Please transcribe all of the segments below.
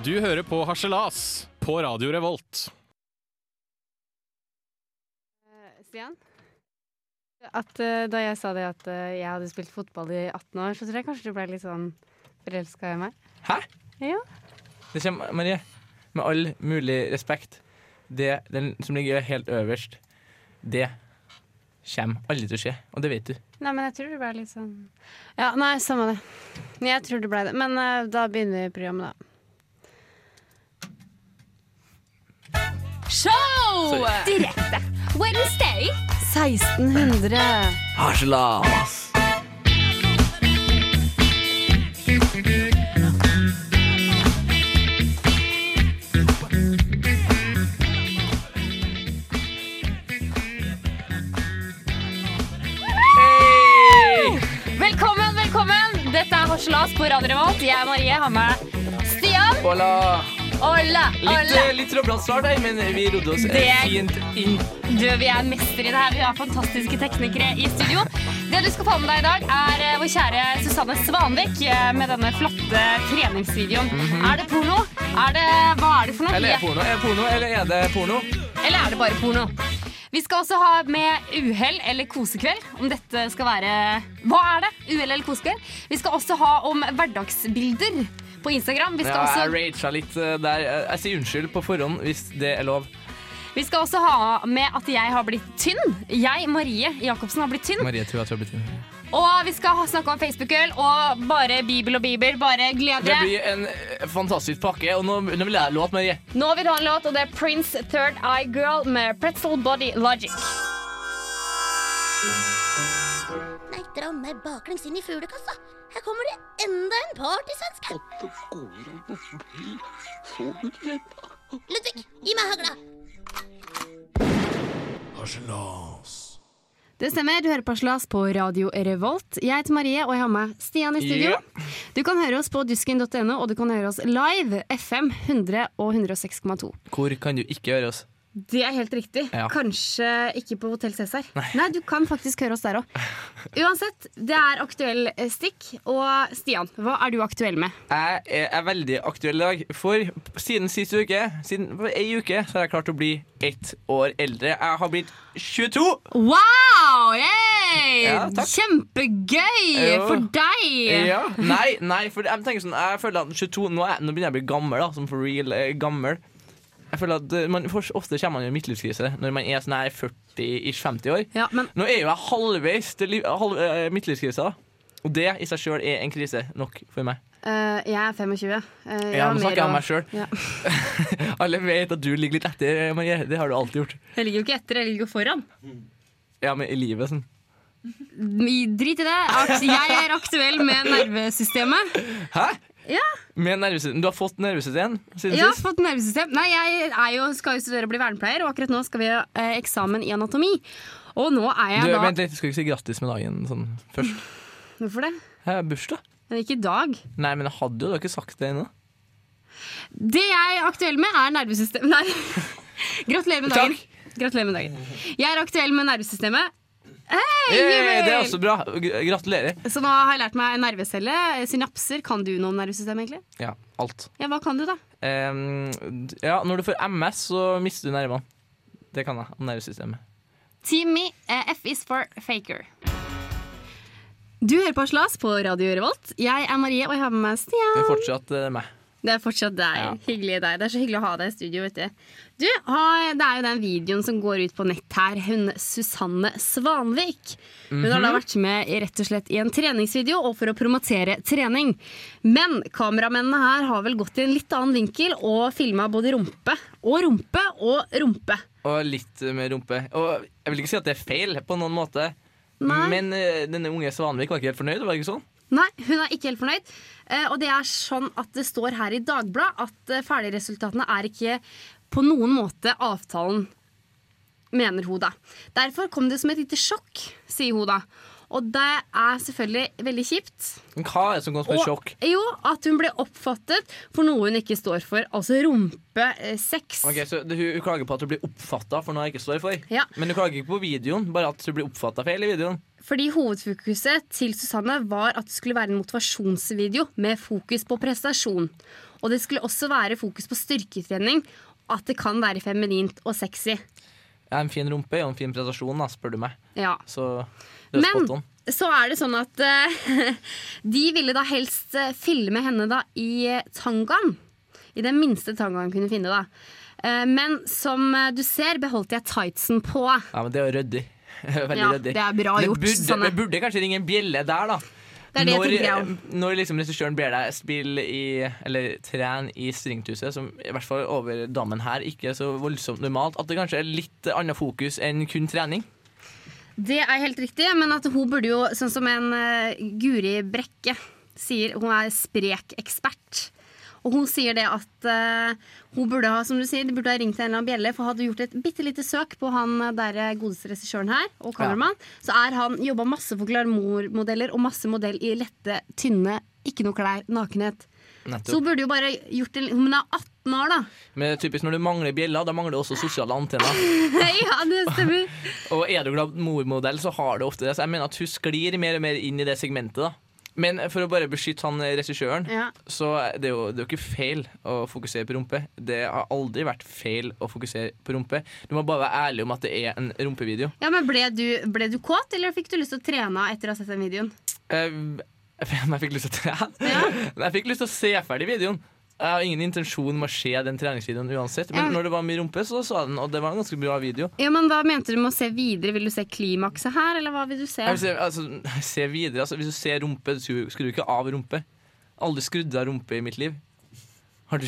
Du hører på Harselas på Radio Revolt. Stian? At uh, Da jeg sa det at uh, jeg hadde spilt fotball i 18 år, så tror jeg kanskje du ble litt sånn forelska i meg. Hæ? Ja. Det kommer, Marie, med all mulig respekt, det den som ligger helt øverst, det kommer aldri til å skje. Og det vet du. Nei, men jeg tror det ble litt sånn Ja, nei, samme det. Jeg tror det ble det. Men uh, da begynner programmet, da. Show! Direkte. Wednesday. 1600. Harselas! Velkommen, velkommen. Dette er Harselas på Radio Revolt. Jeg er Marie, har med Stian. Hola! Olla, Litt, olla. eh, litt start der, men vi rodde oss eh, Det- fint inn. Du, vi er mestere i det her. Vi har fantastiske teknikere i studio. Det du skal få med deg i dag, er eh, vår kjære Susanne Svanvik med denne flotte treningsvideoen. Er det porno? Er det, hva er det for noe? Eller er porno? Er det porno, eller er det porno? Eller er det bare porno? Vi skal også ha med uhell eller kosekveld. Om dette skal være Hva er det? Uhell eller kosekveld? Vi skal også ha om hverdagsbilder på Instagram. Vi skal, Ja, jeg også, raga litt eh, der. Eh, Jeg sier unnskyld på forhånd hvis det er lov. vi skal også ha med at jeg har blitt tynn. Jeg, Marie Jacobsen, har blitt tynn. Marie tror jeg tror jeg blir Og vi skal snakke om Facebook-øl og bare Bibel og Bibel. Bare gled Det blir en eh, fantastisk pakke, og nå, nå vil jeg låte Marie. Nå vil du ha en låt, og det er Prince Third Eye Girl med Pretzel Body Logic. Nei, dra meg baklengs inn i fuglekassa. Her kommer det enda en partysvenske. Ludvig, gi meg hagla. Det stemmer. Du hører på Slas på Radio Revolt. Jeg heter Marie, og jeg har med Stian i studio. Yeah. Du kan høre oss på dusken.no, og du kan høre oss live FM 100 og 106,2. Hvor kan du ikke høre oss? Det er helt riktig. Ja. Kanskje ikke på Hotell Cæsar. Nei. du kan faktisk høre oss der òg. Uansett, det er aktuell eh, stikk. Og Stian, hva er du aktuell med? Jeg er, er veldig aktuell i dag, for siden sist uke, siden for ei uke, så har jeg klart å bli ett år eldre. Jeg har blitt 22! Wow! Yay! Ja. Kjempegøy Jo. for deg! Ja. Nei, nei, for jeg tenker sånn Jeg føler at 22 Nå, er, nå begynner jeg å bli gammel, da. Som for real eh, gammel. Jeg føler at eh, man, for, Ofte kommer man i en midtlivskrise når man er sånn her 40-50 år. Ja, men Nå er jo jeg halvveis til halv, eh, midtlivskrisa. Og det i seg sjøl er en krise nok for meg. Uh, jeg er 25. Uh, jeg Ja, Nå snakker jeg om meg sjøl. Ja. Alle vet at du ligger litt etter, Marie. Det har du alltid gjort. Jeg ligger jo ikke etter, jeg ligger jo foran. Ja, men i livet sånn. Drit i det. Jeg er aktuell med nervesystemet. Hæ? Ja. Med nervesystem. Du har fått nervesystem siden har sist? fått nervesystem. Nei, jeg er jo, skal jo studere og bli vernepleier, og akkurat nå skal vi ha eh, eksamen i anatomi. Og nå er jeg Du, da vent litt, skal ikke si grattis med dagen sånn først? Hvorfor det? Jeg har bursdag. Men ikke i dag. Nei, men jeg hadde jo da ikke sagt det ennå. Det jeg er aktuell med, er nervesystem... Nei. Gratulerer med dagen. Takk. Gratulerer med dagen. Jeg er aktuell med nervesystemet. Hei, Hey, det er også bra. Gratulerer. Så nå har jeg lært meg nervecelle. Synapser. Kan du noe om nervesystemet, egentlig? Ja, alt. Ja, hva kan du, da? Um, ja, når du får MS, så mister du nervene. Det kan jeg om nervesystemet. Team Me, eh, F is for faker. Du hører på Aslas på Radio Revolt. Jeg er Marie, og jeg har med meg Stian. Det er fortsatt eh, meg. Det er fortsatt deg. Ja. Hyggelig deg. Det er så hyggelig å ha deg i studio. vet du. Du, har- Det er jo den videoen som går ut på nett her. Hun Susanne Svanvik. Hun har Mhm. da vært med rett og slett i en treningsvideo og for å promotere trening. Men kameramennene her har vel gått i en litt annen vinkel og filma både rumpe og rumpe og rumpe. Og litt mer med rumpe. Og jeg vil ikke si at det er feil på noen måte. Nei. Men uh, denne unge Svanvik var ikke helt fornøyd, var det ikke sånn? Nei, hun er ikke helt fornøyd. Eh, og det er sånn at det står her i Dagbladet at eh, ferdigresultatene er ikke på noen måte avtalen, mener hun da. Derfor kom det som et lite sjokk, sier hun da. Og det er selvfølgelig veldig kjipt. Men hva er det som går som et sjokk? jo, at hun ble oppfattet for noe hun ikke står for. Altså rumpesex. Ok, så det, hun, hun klager på at hun blir oppfatta for noe hun ikke står for. Ja. Men hun klager ikke på videoen, bare at hun blir oppfatta feil i videoen. Fordi hovedfokuset til Susanne var at det skulle være en motivasjonsvideo med fokus på prestasjon. Og det skulle også være fokus på styrketrening. At det kan være feminint og sexy. Ja, en fin rumpe og en fin prestasjon, da, spør du meg. Ja. Så det er Men spot on. så er det sånn at uh, de ville da helst eh, filme henne da i eh, tangaen. I den minste tangaen kunne finne, da. Men som du ser, beholdt jeg tightsen på. Ja, men det er jo ryddig. Veldig Ja, ryddig. det er bra Det gjort, burde, Sanne. det burde kanskje ringe en bjelle der, da. Det er det når, når liksom regissøren ber deg spille i Eller trene i Stringthuset, som i hvert fall over dammen her ikke er så voldsomt normalt, at det kanskje er litt annet fokus enn kun trening. Det er helt riktig, men at hun burde jo, sånn som en uh, Guri Brekke sier, hun er sprekekspert. Og hun sier det at uh, hun burde ha som du sier, de burde ha ringt en eller annen bjelle, for hadde gjort et bitte lite søk på han der eh, godeste regissøren her, og kameramann, så er han jobba masse for glamourmodeller og masse modell i lette, tynne, ikke noe klær, nakenhet. Så hun burde jo bare gjort det Hun er 18 år, da. Men typisk når du mangler bjeller, da mangler du også sosiale antenner. ja, det stemmer. Og er du glamourmodell, så har du ofte det. Så jeg mener at hun sklir mer og mer inn i det segmentet. da men for å bare beskytte han regissøren, Ja. så det er jo det er jo ikke feil å fokusere på rumpe. Det har aldri vært feil å fokusere på rumpe. Du må bare være ærlig om at det er en rumpevideo. Ja, men ble du, ble du kåt, eller fikk du lyst til å trene etter å ha sett den videoen? Uh, jeg fikk lyst til å trene? Ja. Jeg fikk lyst til å se ferdig videoen. Jeg har ingen intensjon om å se den treningsvideoen uansett. Men Ja. når det var mye rumpe, så så jeg den, og det var en ganske bra video. Ja, men Hva mente du med å se videre? Vil du se klimakset her, eller hva vil du se? Jeg vil se, altså, se videre, altså, Hvis du ser rumpe, skrur du ikke av rumpe. Aldri skrudd av rumpe i mitt liv. Har du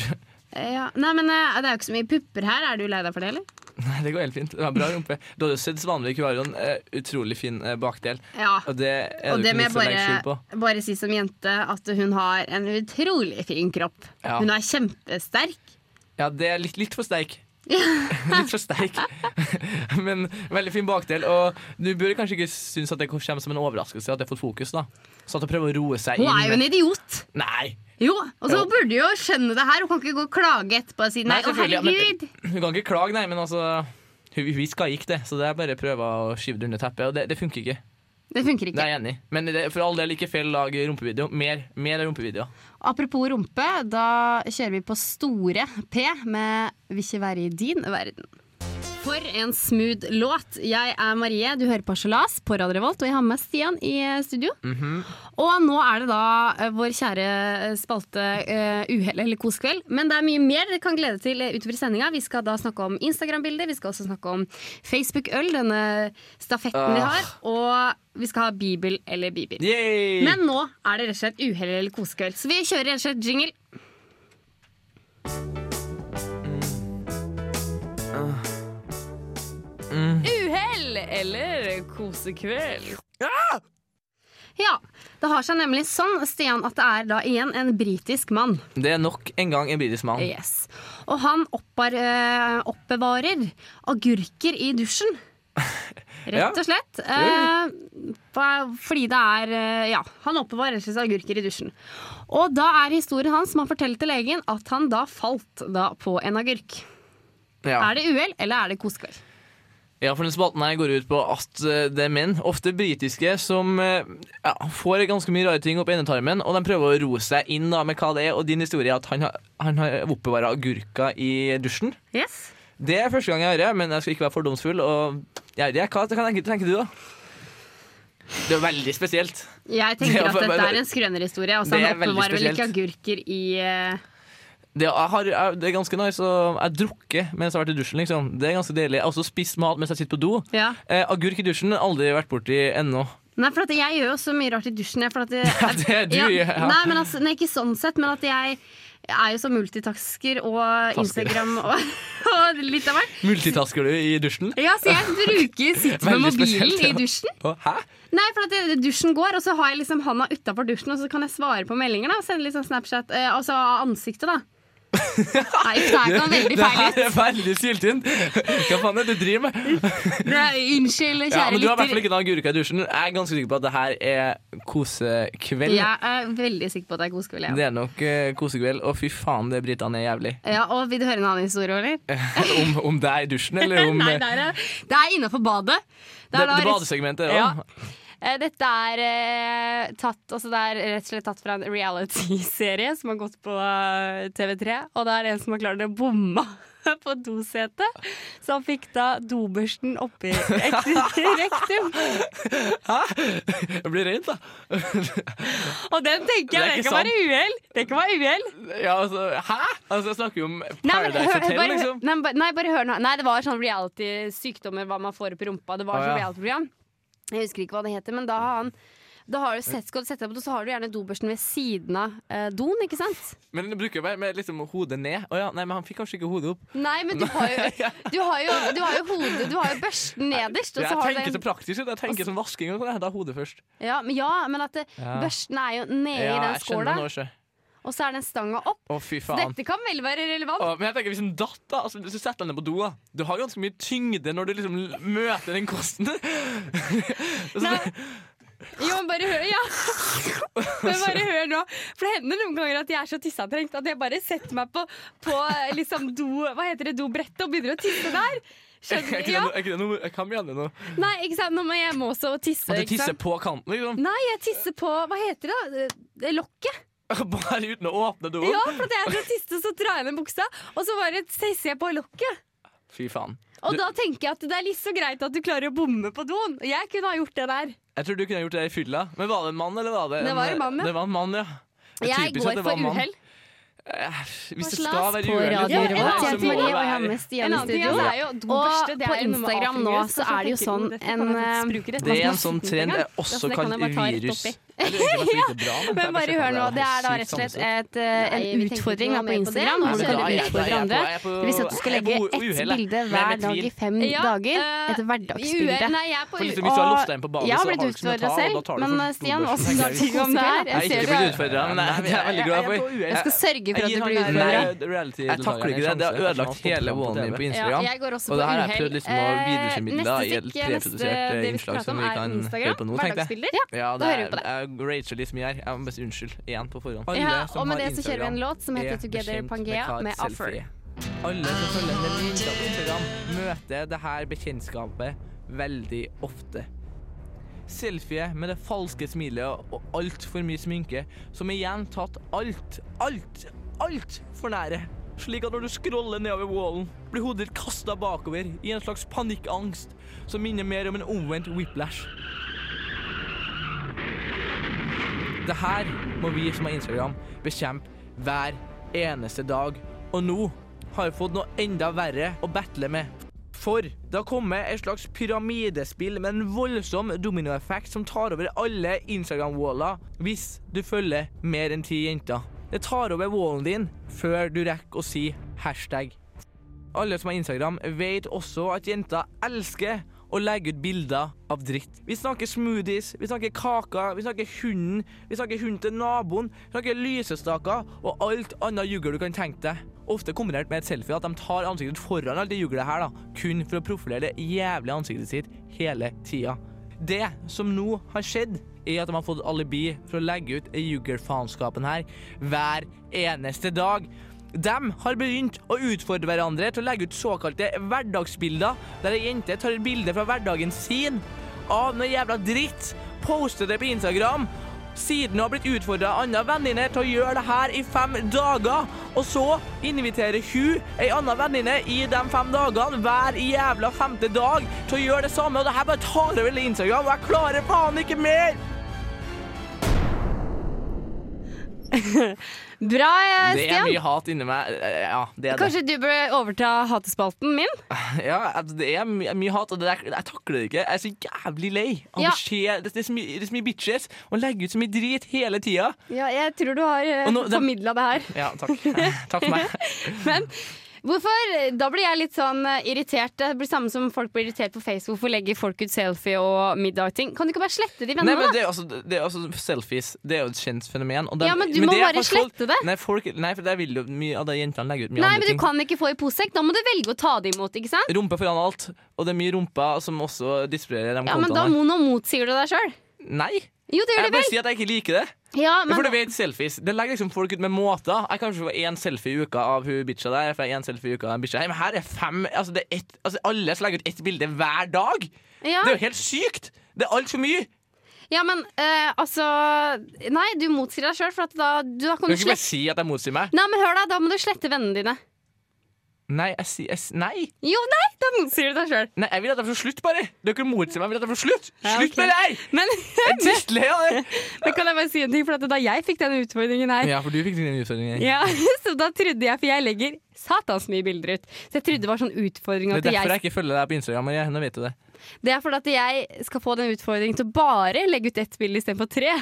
Ja. Nei, men eh, Det er jo ikke så mye pupper her. Er du lei deg for det, eller? Nei, det går helt fint. Det var bra rumpe. Du hadde jo sett Svanvik hun har jo en eh, utrolig fin eh, bakdel. Ja. Og det er Og det det må jeg legger skjul på. bare, bare si som jente at hun har en utrolig fin kropp. Ja. Hun er kjempesterk. Ja, det er litt, litt for sterk. litt for sterk. Men veldig fin bakdel. Og du bør kanskje ikke synes at det kommer som en overraskelse at jeg har fått fokus. da Så at hun prøver å roe seg inn. Hun er jo en idiot. Nei! Jo, og så burde du jo skjønne det her. Hun kan ikke gå og klage etterpå og si nei. Å, herregud. Hun kan ikke klage, nei, men altså hun, hun skal gikk det, så det er bare å prøve å skyve det under teppet. Og det, det funker ikke. Det funker ikke. Det er jeg enig i. Men det, for all del ikke feil lag rumpevideo. Mer, mer rumpevideo. Apropos rumpe, da kjører vi på store P med Vil ikke være i din verden. For en smooth låt. Jeg er Marie, du hører på Harselas på Radio Revolt, og jeg har med Stian i eh, studio. Og nå er det da eh, vår kjære eh, spalte uh, Uhell eller koskveld. Men det er mye mer dere kan glede til utover i sendinga. Vi skal da snakke om Instagram-bilder, vi skal også snakke om Facebook-øl, denne stafetten vi Ah. har. Og vi skal ha Bibel eller Bibel. Yay! Men nå er det rett og slett uhell eller kosekveld. Så vi kjører rett og slett jingle. Uhell eller kosekveld. Ja, Det har seg nemlig sånn, Stian, at det er da igjen en britisk mann. Det er nok en gang en britisk mann. Yes. Og han oppar, øh, oppbevarer agurker i dusjen. Rett og slett. Eh, for- fordi det er eh, Ja, han oppbevarer rett og slett agurker i dusjen. Og da er historien hans, som han forteller til legen, at han da falt da på en agurk. Ja. Er det uhell, eller er det kosekveld? Ja, for den spalten her går ut på at eh, det er menn, ofte britiske, som eh, ja, får ganske mye rare ting opp i endetarmen, og de prøver å roe seg inn da med hva det er. Og din historie er at han har, han har oppbevara agurker i dusjen. Yes. Det er første gang jeg hører, men jeg skal ikke være fordomsfull. Og jeg vet ikke, hva tenker, tenker du, da? Det er veldig spesielt. Jeg tenker er at dette er en skrønerhistorie. Altså, Det han er oppbevarer vel ikke agurker i eh, Det, jeg har, jeg, det er ganske nice. Og jeg drukker mens jeg har vært i dusjen. liksom Det er ganske deilig. Jeg har også spist mat mens jeg sitter på do. Ja. Eh, agurk i dusjen aldri vært borti ennå. Nei, for jeg gjør jo så mye rart i dusjen. jeg, jeg, Ja, det er du, ja. Nei, men altså, nei, ikke sånn sett, men at jeg er jo så multitasker og Instagram og, og litt av hvert. Multitasker du i dusjen? Ja, så jeg bruker sitter med mobilen spesielt, ja. i dusjen. Hæ? Nei, for at dusjen går, og så har jeg liksom handa utafor dusjen, og så kan jeg svare på meldinger. da, Sende litt sånn Snapchat, eh, altså ansiktet, da. Nei, det her kom veldig Det feil her er veldig syltynt. Hva faen er det du driver med? Unnskyld, kjære lytter. Ja, men Du har i hvert fall ikke noen agurka i dusjen. Jeg er ganske sikker på at det her er kosekveld. Jeg er veldig sikker på at det er kosekveld. Ja. Det er nok uh, kosekveld. Og fy faen, det britene er jævlig. ja, og Vil du høre en annen historie, eller? om, om det er i dusjen, eller om Nei, eh, det er, det er innafor badet. det, er det, det rett- badesegmentet. Ja. Ja. Eh, dette er eh, tatt altså Det er rett og slett tatt fra en reality-serie som har gått på eh, TV3. Og det er en som har klart å bomme på dosetet. Så han fikk da dobørsten oppi rektum. rektum. Det blir rent, da. Og den tenker er jeg det det kan være uhell. Det kan være uhell. Ja, altså, hæ? Altså, jeg snakker jo om Paradise Hotel, liksom. nei, bare hør nå. Nei, det var sånn reality-sykdommer, hva man får opp i rumpa. Det var sånn ja. reality-program. Jeg husker ikke hva det heter, men da har han da har du sett, skal du sette deg på do, så har du gjerne dobørsten ved siden av eh, doen, ikke sant? Men du bruker jo bare med liksom hodet ned. Å ja, nei, men han fikk kanskje ikke hodet opp. Nei, men du har jo, du har jo, du har jo hodet Du har jo børsten nederst, Jeg så har du tenker så praktisk ut. Jeg tenker som vasking. og sånn. Da hodet først. ja, men, ja, men at det, Ja. børsten er jo nede i Ja, den jeg skjønner skåla. Og så er den stanga opp. Å, fy Så dette kan vel være relevant. Å, men jeg tenker Hvis en datt da, altså, hvis du setter deg ned på do Du har ganske mye tyngde når du liksom møter den kosten. altså, Nei. Jo, men bare hør, ja. Men bare hør nå. For det hender noen ganger at jeg er så tissetrengt at jeg bare setter meg på, på liksom do, hva heter det, dobrettet og begynner å tisse der. er Skjønner det Ja. noe- er ikke det noe Hva mener du nå? Nei, ikke sant. Nå må jeg må også tisse. At du tisser på kanten? liksom Nei, jeg tisser på Hva heter det? da? Lokket. Bare uten å åpne doen? Ja, for det jeg det tisse, så drar jeg ned buksa, og så bare ser jeg på lokket. Fy faen. Og Du- da tenker jeg at det er litt så greit at du klarer å bomme på doen. Jeg kunne ha gjort det der. Jeg tror du kunne ha gjort det i fylla. Men var det en mann, eller var det Det var en mann, ja. Det var en mann, ja. Er Jeg går for en uhell. Hvis det skal være på ja, så må det være- og En annen ting er jo dobørste. Det på Instagram nå så er det jo sånn en, Det er en sånn skitten trend, også jeg ta rett virus. men bare hør nå, det er da rett og slett et, eh, en utfordring på. Instagram. Hvor du kan utfordre andre. Det vil si at du skal legge et ett bilde hver dag i fem dager. eh, Et hverdagsbilde. jeg hvis du har Og inn på badet, så blitt har du ikke noe å ta, selv, men eh, Stian, hva har du om det her? Jeg er ikke blitt utfordra, men det er jeg veldig glad for. Jeg skal sørge for at du blir utfordra. jeg takler ikke det. Det har ødelagt hele wallen min på Instagram. Og det her har jeg prøvd liksom å Eh, videreformidle i et vi skal innslag som om vi kan Instagram, høre på nå, tenkte jeg. Ja, Ja, da det hører vi på er, jeg rager litt mye her. Jeg må best unnskyld igjen på forhånd. Ja, og med det så kjører vi en låt som er heter Together Pangea med selfie Offer. er. Alle som følger med på Instagram, møter det her bekjentskapet veldig ofte. Selfie med det falske smilet og altfor mye sminke, som igjen tatt alt, alt, alt for nære. Slik at når du scroller nedover wallen, blir hodet ditt kasta bakover i en slags panikkangst som minner mer om en omvendt whiplash. Det her må vi som har Instagram bekjempe hver eneste dag. Og nå har vi fått noe enda verre å battle med. For det har kommet et slags pyramidespill med en voldsom dominoeffekt som tar over alle Instagram-waller hvis du følger mer enn ti jenter. Det tar over wallen din før du rekker å si hashtag. Alle som har Instagram, vet også at jenter elsker å legge ut bilder av dritt. Vi snakker smoothies, vi snakker kaker, vi snakker hunden, vi snakker hunden til naboen, vi snakker lysestaker og alt annet juggel du kan tenke deg. Ofte kombinert med et selfie, at de tar ansiktet foran alt det juggelet her, da, kun for å profilere det jævlige ansiktet sitt hele tida. Det som nå har skjedd, er at de har fått alibi for å legge ut juggerfaenskapen her hver eneste dag. De har begynt å utfordre hverandre til å legge ut såkalte hverdagsbilder, der ei jente tar et bilde fra hverdagen sin av noe jævla dritt, poster det på Instagram, siden hun har blitt utfordra av andre venninner til å gjøre det her i fem dager. Og så inviterer hun ei anna venninne i de fem dagene hver jævla femte dag til å gjøre det samme, og det her bare tar over Instagram, og jeg klarer faen ikke mer! Bra, Stian. Det er mye hat inni meg. Ja, det er det. Kanskje du burde overta hatespalten min? Ja, det er my mye hat, og det der, jeg takler det ikke. Jeg er så jævlig lei av Ja. se det, det, er så mye, det er så mye bitches og legge ut så mye drit hele tida. Ja, jeg tror du har det- formidla det her. Ja, takk. takk for meg. Men hvorfor? Da blir jeg litt sånn eh, irritert. Det blir samme som folk blir irritert på Facebook. Hvorfor legger folk ut selfie og middag-ting? Kan du ikke bare slette de Nei, vennene? men da? det er, altså, det er altså Selfies det er jo et kjent fenomen. dem- Ja, men du må det er bare folk- slette det. Nei, folk, nei, for der vil jo mye av de jentene legge ut mye Nei, andre men ting. du kan ikke få i possekk. Da må du velge å ta det imot, ikke sant? Rumpe foran alt, og det er mye rumper som også distribuerer de Ja, men da kontoene. må, nå motsier du deg sjøl. Nei, Jo, det gjør jeg du bare sier at jeg ikke liker det. Ja, men For du vet selfies Det legger liksom folk ut med måter. Jeg kan kanskje få én selfie i uka av hun bitcha der. Får en selfie i uka av bitcha. Nei, men her er fem altså, det er ett, altså, Alle legger ut ett bilde hver dag. ja. Det er jo helt sykt! Det er altfor mye. Ja, men eh, altså Nei, du motsier deg sjøl, da, du, da kan Du du kan ikke bare si at jeg motsier meg. Nei, men hør da, da må du slette vennene dine. Nei, jeg sier Nei! Jo, nei, da sier du deg sjøl. Nei, jeg vil at jeg får slutt, bare. Dere motsier meg. Jeg vil at jeg får slutt. Ja, Slutt ok. med det! Men, Jeg er drittlei av det. men kan jeg bare si en ting, for at da jeg fikk denne utfordringen her Ja, for du fikk denne utfordringen ja, Så da trodde jeg, for jeg legger satans mye bilder ut, så jeg trodde det var sånn utfordring Det er derfor jeg, jeg ikke følger deg på Instagram. Marie. Nå vet du det. Det er fordi at jeg skal få den utfordringen til å bare legge ut ett bilde istedenfor tre.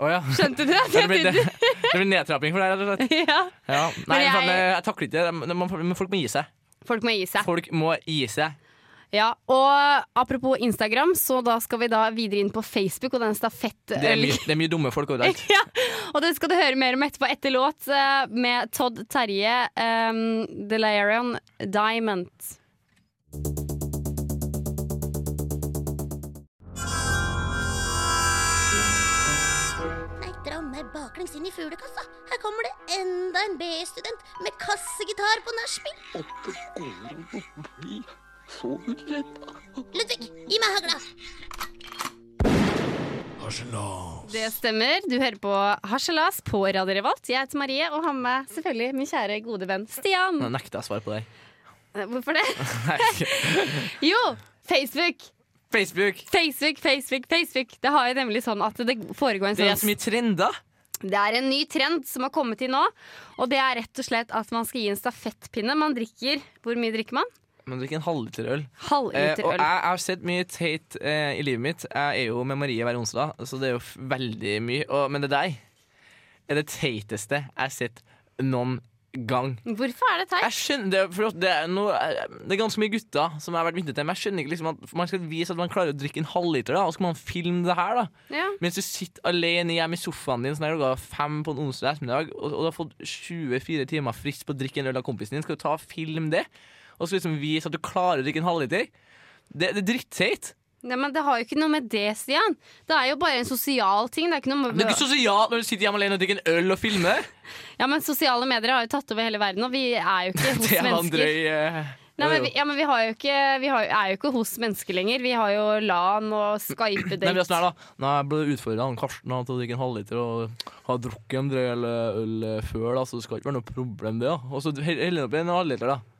Å ja. Skjønte du det? Det blir, det, det blir nedtrapping for deg, rett og slett. ja. Ja. Nei, Men jeg- jeg, takler ikke det. Men folk må gi seg. Folk må gi seg. Folk må gi seg. Ja, og apropos Instagram, så da skal vi da videre inn på Facebook og den Det er mye, det er mye dumme folk overalt. Ja, og det skal du høre mer om etterpå etter låt eh, med Todd Terje, um, Delarion Diamond. Baklengs inn i fuglekassa. Her kommer det enda en B-student med kassegitar på nachspiel. Ludvig, gi meg hagla. Det stemmer. Du hører på Harselas på Radio Revolt. Jeg heter Marie og har med selvfølgelig min kjære gode venn Stian. Nå nekter jeg å svare på det. Eh, Hvorfor det? Jo, Facebook. Facebook. Facebook, Facebook, Facebook. Det har jo nemlig sånn at det foregår en sånn Det er så sånn mye trender. Det er en ny trend som har kommet inn nå, og det er rett og slett at man skal gi en stafettpinne. Man drikker Hvor mye drikker man? Man drikker en halvliter øl. Eh, og øl. jeg har sett mye teit eh, i livet mitt. Jeg er jo med Marie hver onsdag, så det er jo veldig mye. Og, men det der er det teiteste jeg har sett noen gang. Hvorfor er det teit? Jeg skjønner, det, er, det, er noe, det er ganske mye gutter som jeg har vært vitne til, men jeg skjønner ikke liksom at man skal vise at man klarer å drikke en halvliter, da, og så skal man filme det her. da Ja. Mens du sitter alene hjemme i sofaen din sånn her klokka fem på en onsdag ettermiddag, og, og du har fått 24 timer frist på å drikke en øl av kompisen din, skal du ta og filme det? Og så liksom vise at du klarer å drikke en halvliter? Det, det er dritteit. Nei, men det har jo ikke noe med det, Stian. Det er jo bare en sosial ting. Det er ikke noe med Det er ikke sosialt når du sitter hjemme alene og drikker en øl og filmer. Ja, men Sosiale medier har jo tatt over hele verden, og vi er jo ikke hos er mennesker. drøy uh... Nei, men vi, ja, men vi, ikke, vi har, er jo ikke hos mennesker lenger. Vi har jo LAN og Nei, det er Skype-date. sånn Nå jeg ble utfordret av Karsten til å drikke en halvliter og ha drukket en drøy øl, eh, før, da, så det skal ikke være noe problem, det. da Og så heller han oppi en halvliter, da.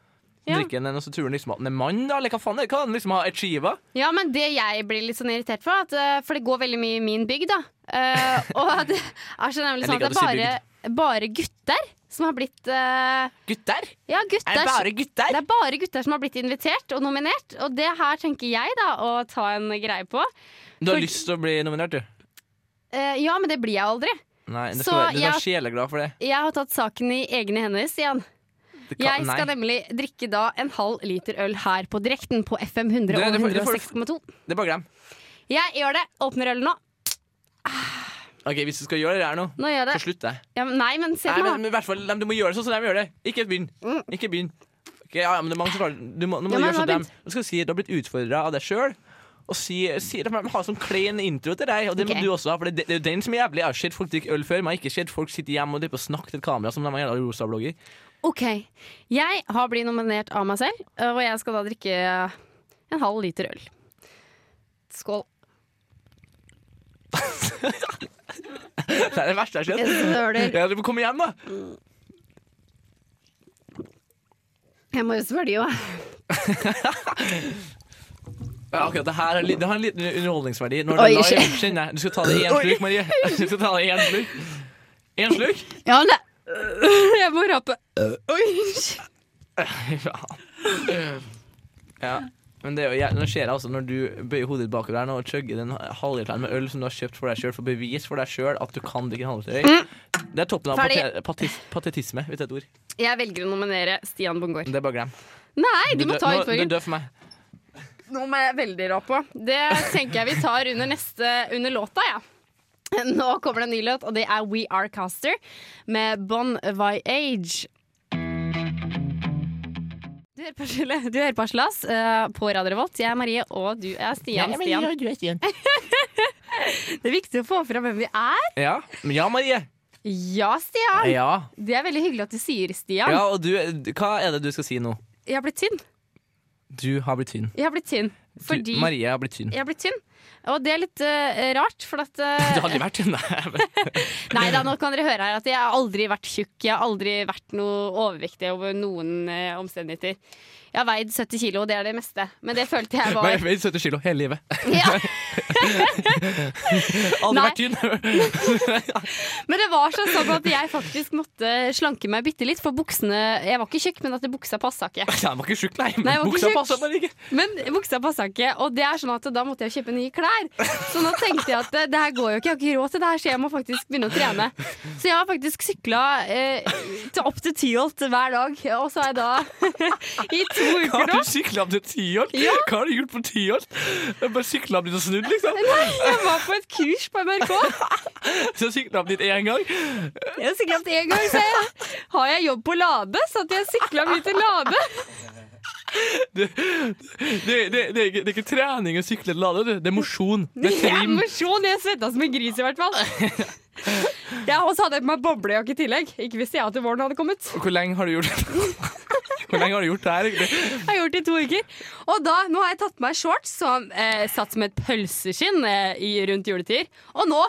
Ja. Drikker den, og så tror han liksom at han er mann, da? Eller hva faen er det? Hva han liksom har achieva? Ja, men det jeg blir litt sånn irritert for, at, eh, for det går veldig mye i min bygd, da. Uh, og det er så nemlig sånn at det er bare, bare gutter som har blitt uh, Gutter? Ja, gutter. Er det bare gutter? Det er bare gutter som har blitt invitert og nominert, og det her tenker jeg da å ta en greie på. Du har For- lyst til å bli nominert, du? Uh, ja, men det blir jeg aldri. Nei, Du skal være, du skal jeg- være sjeleglad for det. Jeg har tatt saken i egne hender, Stian. Kan, Jeg skal nei, nemlig drikke da en halv liter øl her på direkten på FM 100 Det- og det får- det får- 106,2. det er bare glem. Jeg gjør det. Åpner ølen nå. Ok, Hvis du skal gjøre det her nå, Nå gjør det. så slutt det. Ja, men nei, men se Nei, men, men hvert fall, Du må gjøre det sånn som de gjør det. Ikke begynn. Mm. Ikke begynn. Okay, ja, ja, men det er mange som klarer Du må, nå må Ja, du men gjøre sånn som dem. Du skal si at du har blitt utfordra av deg sjøl. Og si, si de har sånn klein intro til deg, og det okay. må du også ha. For det, det er jo den som er jævlig. Jeg har sett folk drikke øl før, men jeg har ikke sett folk sitte hjemme og og snakke til et kamera som de har jævla rosa-blogger. OK. Jeg har blitt nominert av meg selv, og jeg skal da drikke en halv liter øl. Skål. Det er det verste jeg har sett. Ja, du må komme igjen, da. Jeg må jo svølge, jo. Ja, akkurat det her er det har en liten underholdningsverdi. Når det er live, kjenner jeg. Du skal ta det i én slurk, Marie. Du skal ta det i én slurk. Én slurk? Ja, men Jeg må rape. Oi. shit. Ja. Men det nå ser jeg altså når du bøyer hodet ditt bakover her og chugger den halvliteren med øl som du har kjøpt for deg sjøl, for bevis for deg sjøl at du kan drikke en halvliter. Det er toppen av Mm. Patis, patetisme, hvis det er et ord. Jeg velger å nominere Stian Bongård. Det er bare glem. Nei, de Du må ta nå- Du utfordringen. er for meg. Må jeg veldig rå på. Det tenker jeg vi tar under neste Under låta, ja. Nå kommer det en ny låt, og det er We Are Caster med Bon Voyage. Du hører på, du hører på Aslas eh, på Radio Revolt. Jeg er Marie, og du er Stian. Stian. Det er viktig å få fram hvem vi er. Ja. Ja, Marie. Ja, Stian. Ja. Det er veldig hyggelig at du sier Stian. ja, og du, hva er det du skal si nå? Jeg har blitt tynn. Du har blitt tynn. Jeg har blitt tynn. Du, Marie har blitt tynn. jeg har blitt tynn. Og det er litt uh, rart, for at uh, Du har aldri vært tynn, nei. Nei da, nå kan dere høre her at jeg har aldri vært tjukk. Jeg har aldri vært noe overvektig over noen uh, omstendigheter. Jeg har veid 70 kilo, og det er det meste. Men det følte jeg var Jeg veide 70 kilo hele livet. ja. Aldri vært tynn. Men det var sånn sånn at jeg faktisk måtte slanke meg bitte litt, for buksene Jeg var ikke tjukk, men at buksa passa ikke. Jeg var ikke tjukk, nei. Nei, jeg var Buksa passa bare ikke. Men buksa passa ikke, og det er sånn at da måtte jeg kjøpe nye klær. Så nå tenkte jeg at det, det her går jo ikke, jeg har ikke råd til det her, så jeg må faktisk begynne å trene. Så jeg har faktisk sykla eh, opp til Tyholt hver dag, og så har jeg da i to uker Har du sykla opp til Tyholt? Ja. Hva har du gjort på Tyholt? Bare sykla opp dit og snudd, liksom? Jeg var på et kurs på NRK. Så sykla opp dit én gang? Jeg sykla opp en gang, så jeg, har jeg jobb på Lade, så at jeg sykla mye til Lade. Det, det, det, det, er ikke, det er ikke trening å sykle til Lade, du. det er mosjon. Det er Det er mosjon. Jeg svetta som en gris, i hvert fall. Ja, og så hadde jeg på meg boblejakke i tillegg. Ikke visste jeg at våren hadde kommet. Hvor lenge har du gjort Hvor lenge har du gjort det her? egentlig? Jeg har gjort det i to uker. Og da, nå har jeg tatt på meg shorts som eh, satt som et pølseskinn eh, i, rundt juletider. Og nå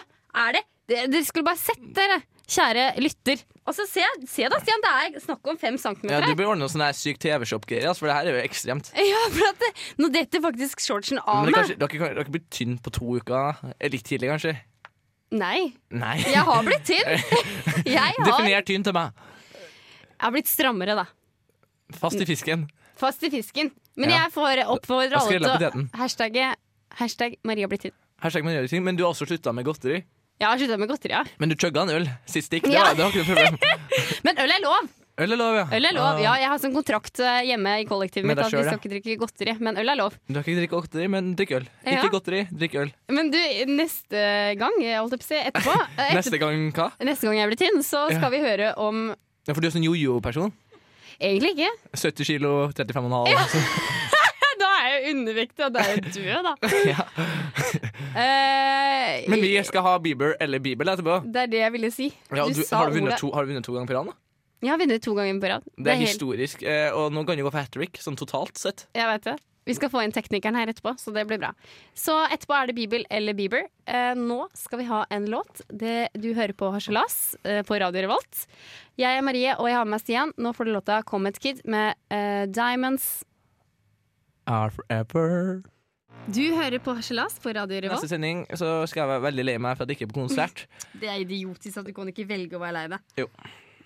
er det, det Dere skulle bare sett dere, kjære lytter. Og så se, se da, Stian, det er snakk om fem Ja, du bør ordne noe sånn syk TV-shop-greier, altså, for det her er jo ekstremt. Ja, for at det, Nå detter faktisk shortsen av det meg. dere, kan- dere blir tynn på to uker. Er Litt tidlig, kanskje? Nei, Nei. jeg har blitt tynn. Har, Definer tynn til meg. jeg har blitt strammere, da. Fast i fisken. Fast i fisken. Men Ja. jeg får oppfordre alle til å hashtagge hashtag Maria blir tynn. Hashtag Maria blir tynn. Men du har også slutta med godteri. Jeg har slutta med godteri, ja. Men du chugga en øl sist stikk. Det, Ja. var, det var ikke noe problem. Men øl er lov. Øl er lov, ja. Øl er lov. Ja, jeg har sånn kontrakt eh, hjemme i kollektivet mitt at vi skal ikke drikke godteri. Men øl er lov. Du har ikke drikke godteri, men drikk øl. Ja. Ikke godteri, drikk øl. Men du, neste gang, holdt jeg på å si, etterpå etter, Neste gang hva? neste gang jeg blir tynn, så skal Ja. vi høre om Ja, for du er sånn jojo-person. Egentlig ikke. 70 kilo, 35,5. Da er jeg jo undervektig, og da er jeg død, da. Ja. uh, Men vi skal ha Bieber eller Bibel etterpå. Det er det jeg ville si. Ja, Du du, har, du vunnet ordet. to, har du vunnet to ganger på rad? da? Jeg har vunnet to ganger på rad. Det er helt- historisk, eh, og nå kan du gå for hat trick, sånn totalt sett. Jeg vet det. Vi skal få inn teknikeren her etterpå, så det blir bra. Så etterpå er det Bibel eller Bieber. Eh, nå skal vi ha en låt. Det, du hører på Harselas eh, på Radio Revolt. Jeg er Marie, og jeg har med meg Stian. Nå får du låta Comet Kid med uh, Diamonds. Are forever. Du hører på Harselas på Radio Revolt. Neste sending så skal jeg være veldig lei meg for at jeg ikke er på konsert. Det er idiotisk at du kan ikke velge å være lei deg. Jo.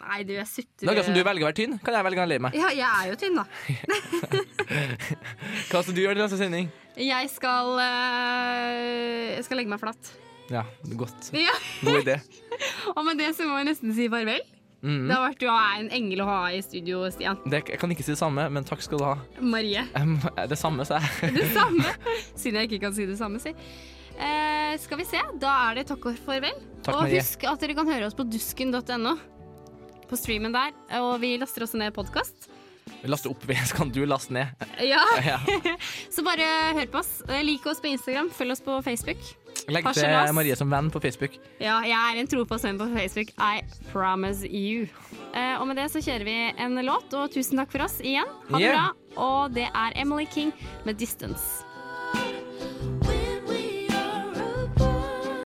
Nei, du er sutter. Er akkurat som du velger å være tynn, kan jeg velge å lei meg. Ja, jeg er jo tynn, da. Hva skal du gjøre i neste sending? Jeg skal øh, Jeg skal legge meg flatt. Ja, godt. Ja. God idé. Og med det så må jeg nesten si farvel. Mhm. Det har vært du er en engel å ha i studio, Stian. Det, jeg kan ikke si det samme, men takk skal du ha. Marie. Em, Det samme, sa jeg. Det samme. Siden jeg ikke kan si det samme, si. Eh, skal vi se. Da er det takk og farvel. Takk, og husk at dere kan høre oss på dusken.no. På streamen der. Og vi laster også ned podkast. Laste opp, så kan du laste ned. Ja. Ja. Så bare hør på oss. Eh, Lik oss på Instagram. Følg oss på Facebook. Legg til Marie som venn på Facebook. Ja, jeg er en trofast venn på Facebook. I promise you. Eh, og med det så kjører vi en låt, og tusen takk for oss igjen. Ha det Yeah. bra. Og det er Emily King med 'Distance'.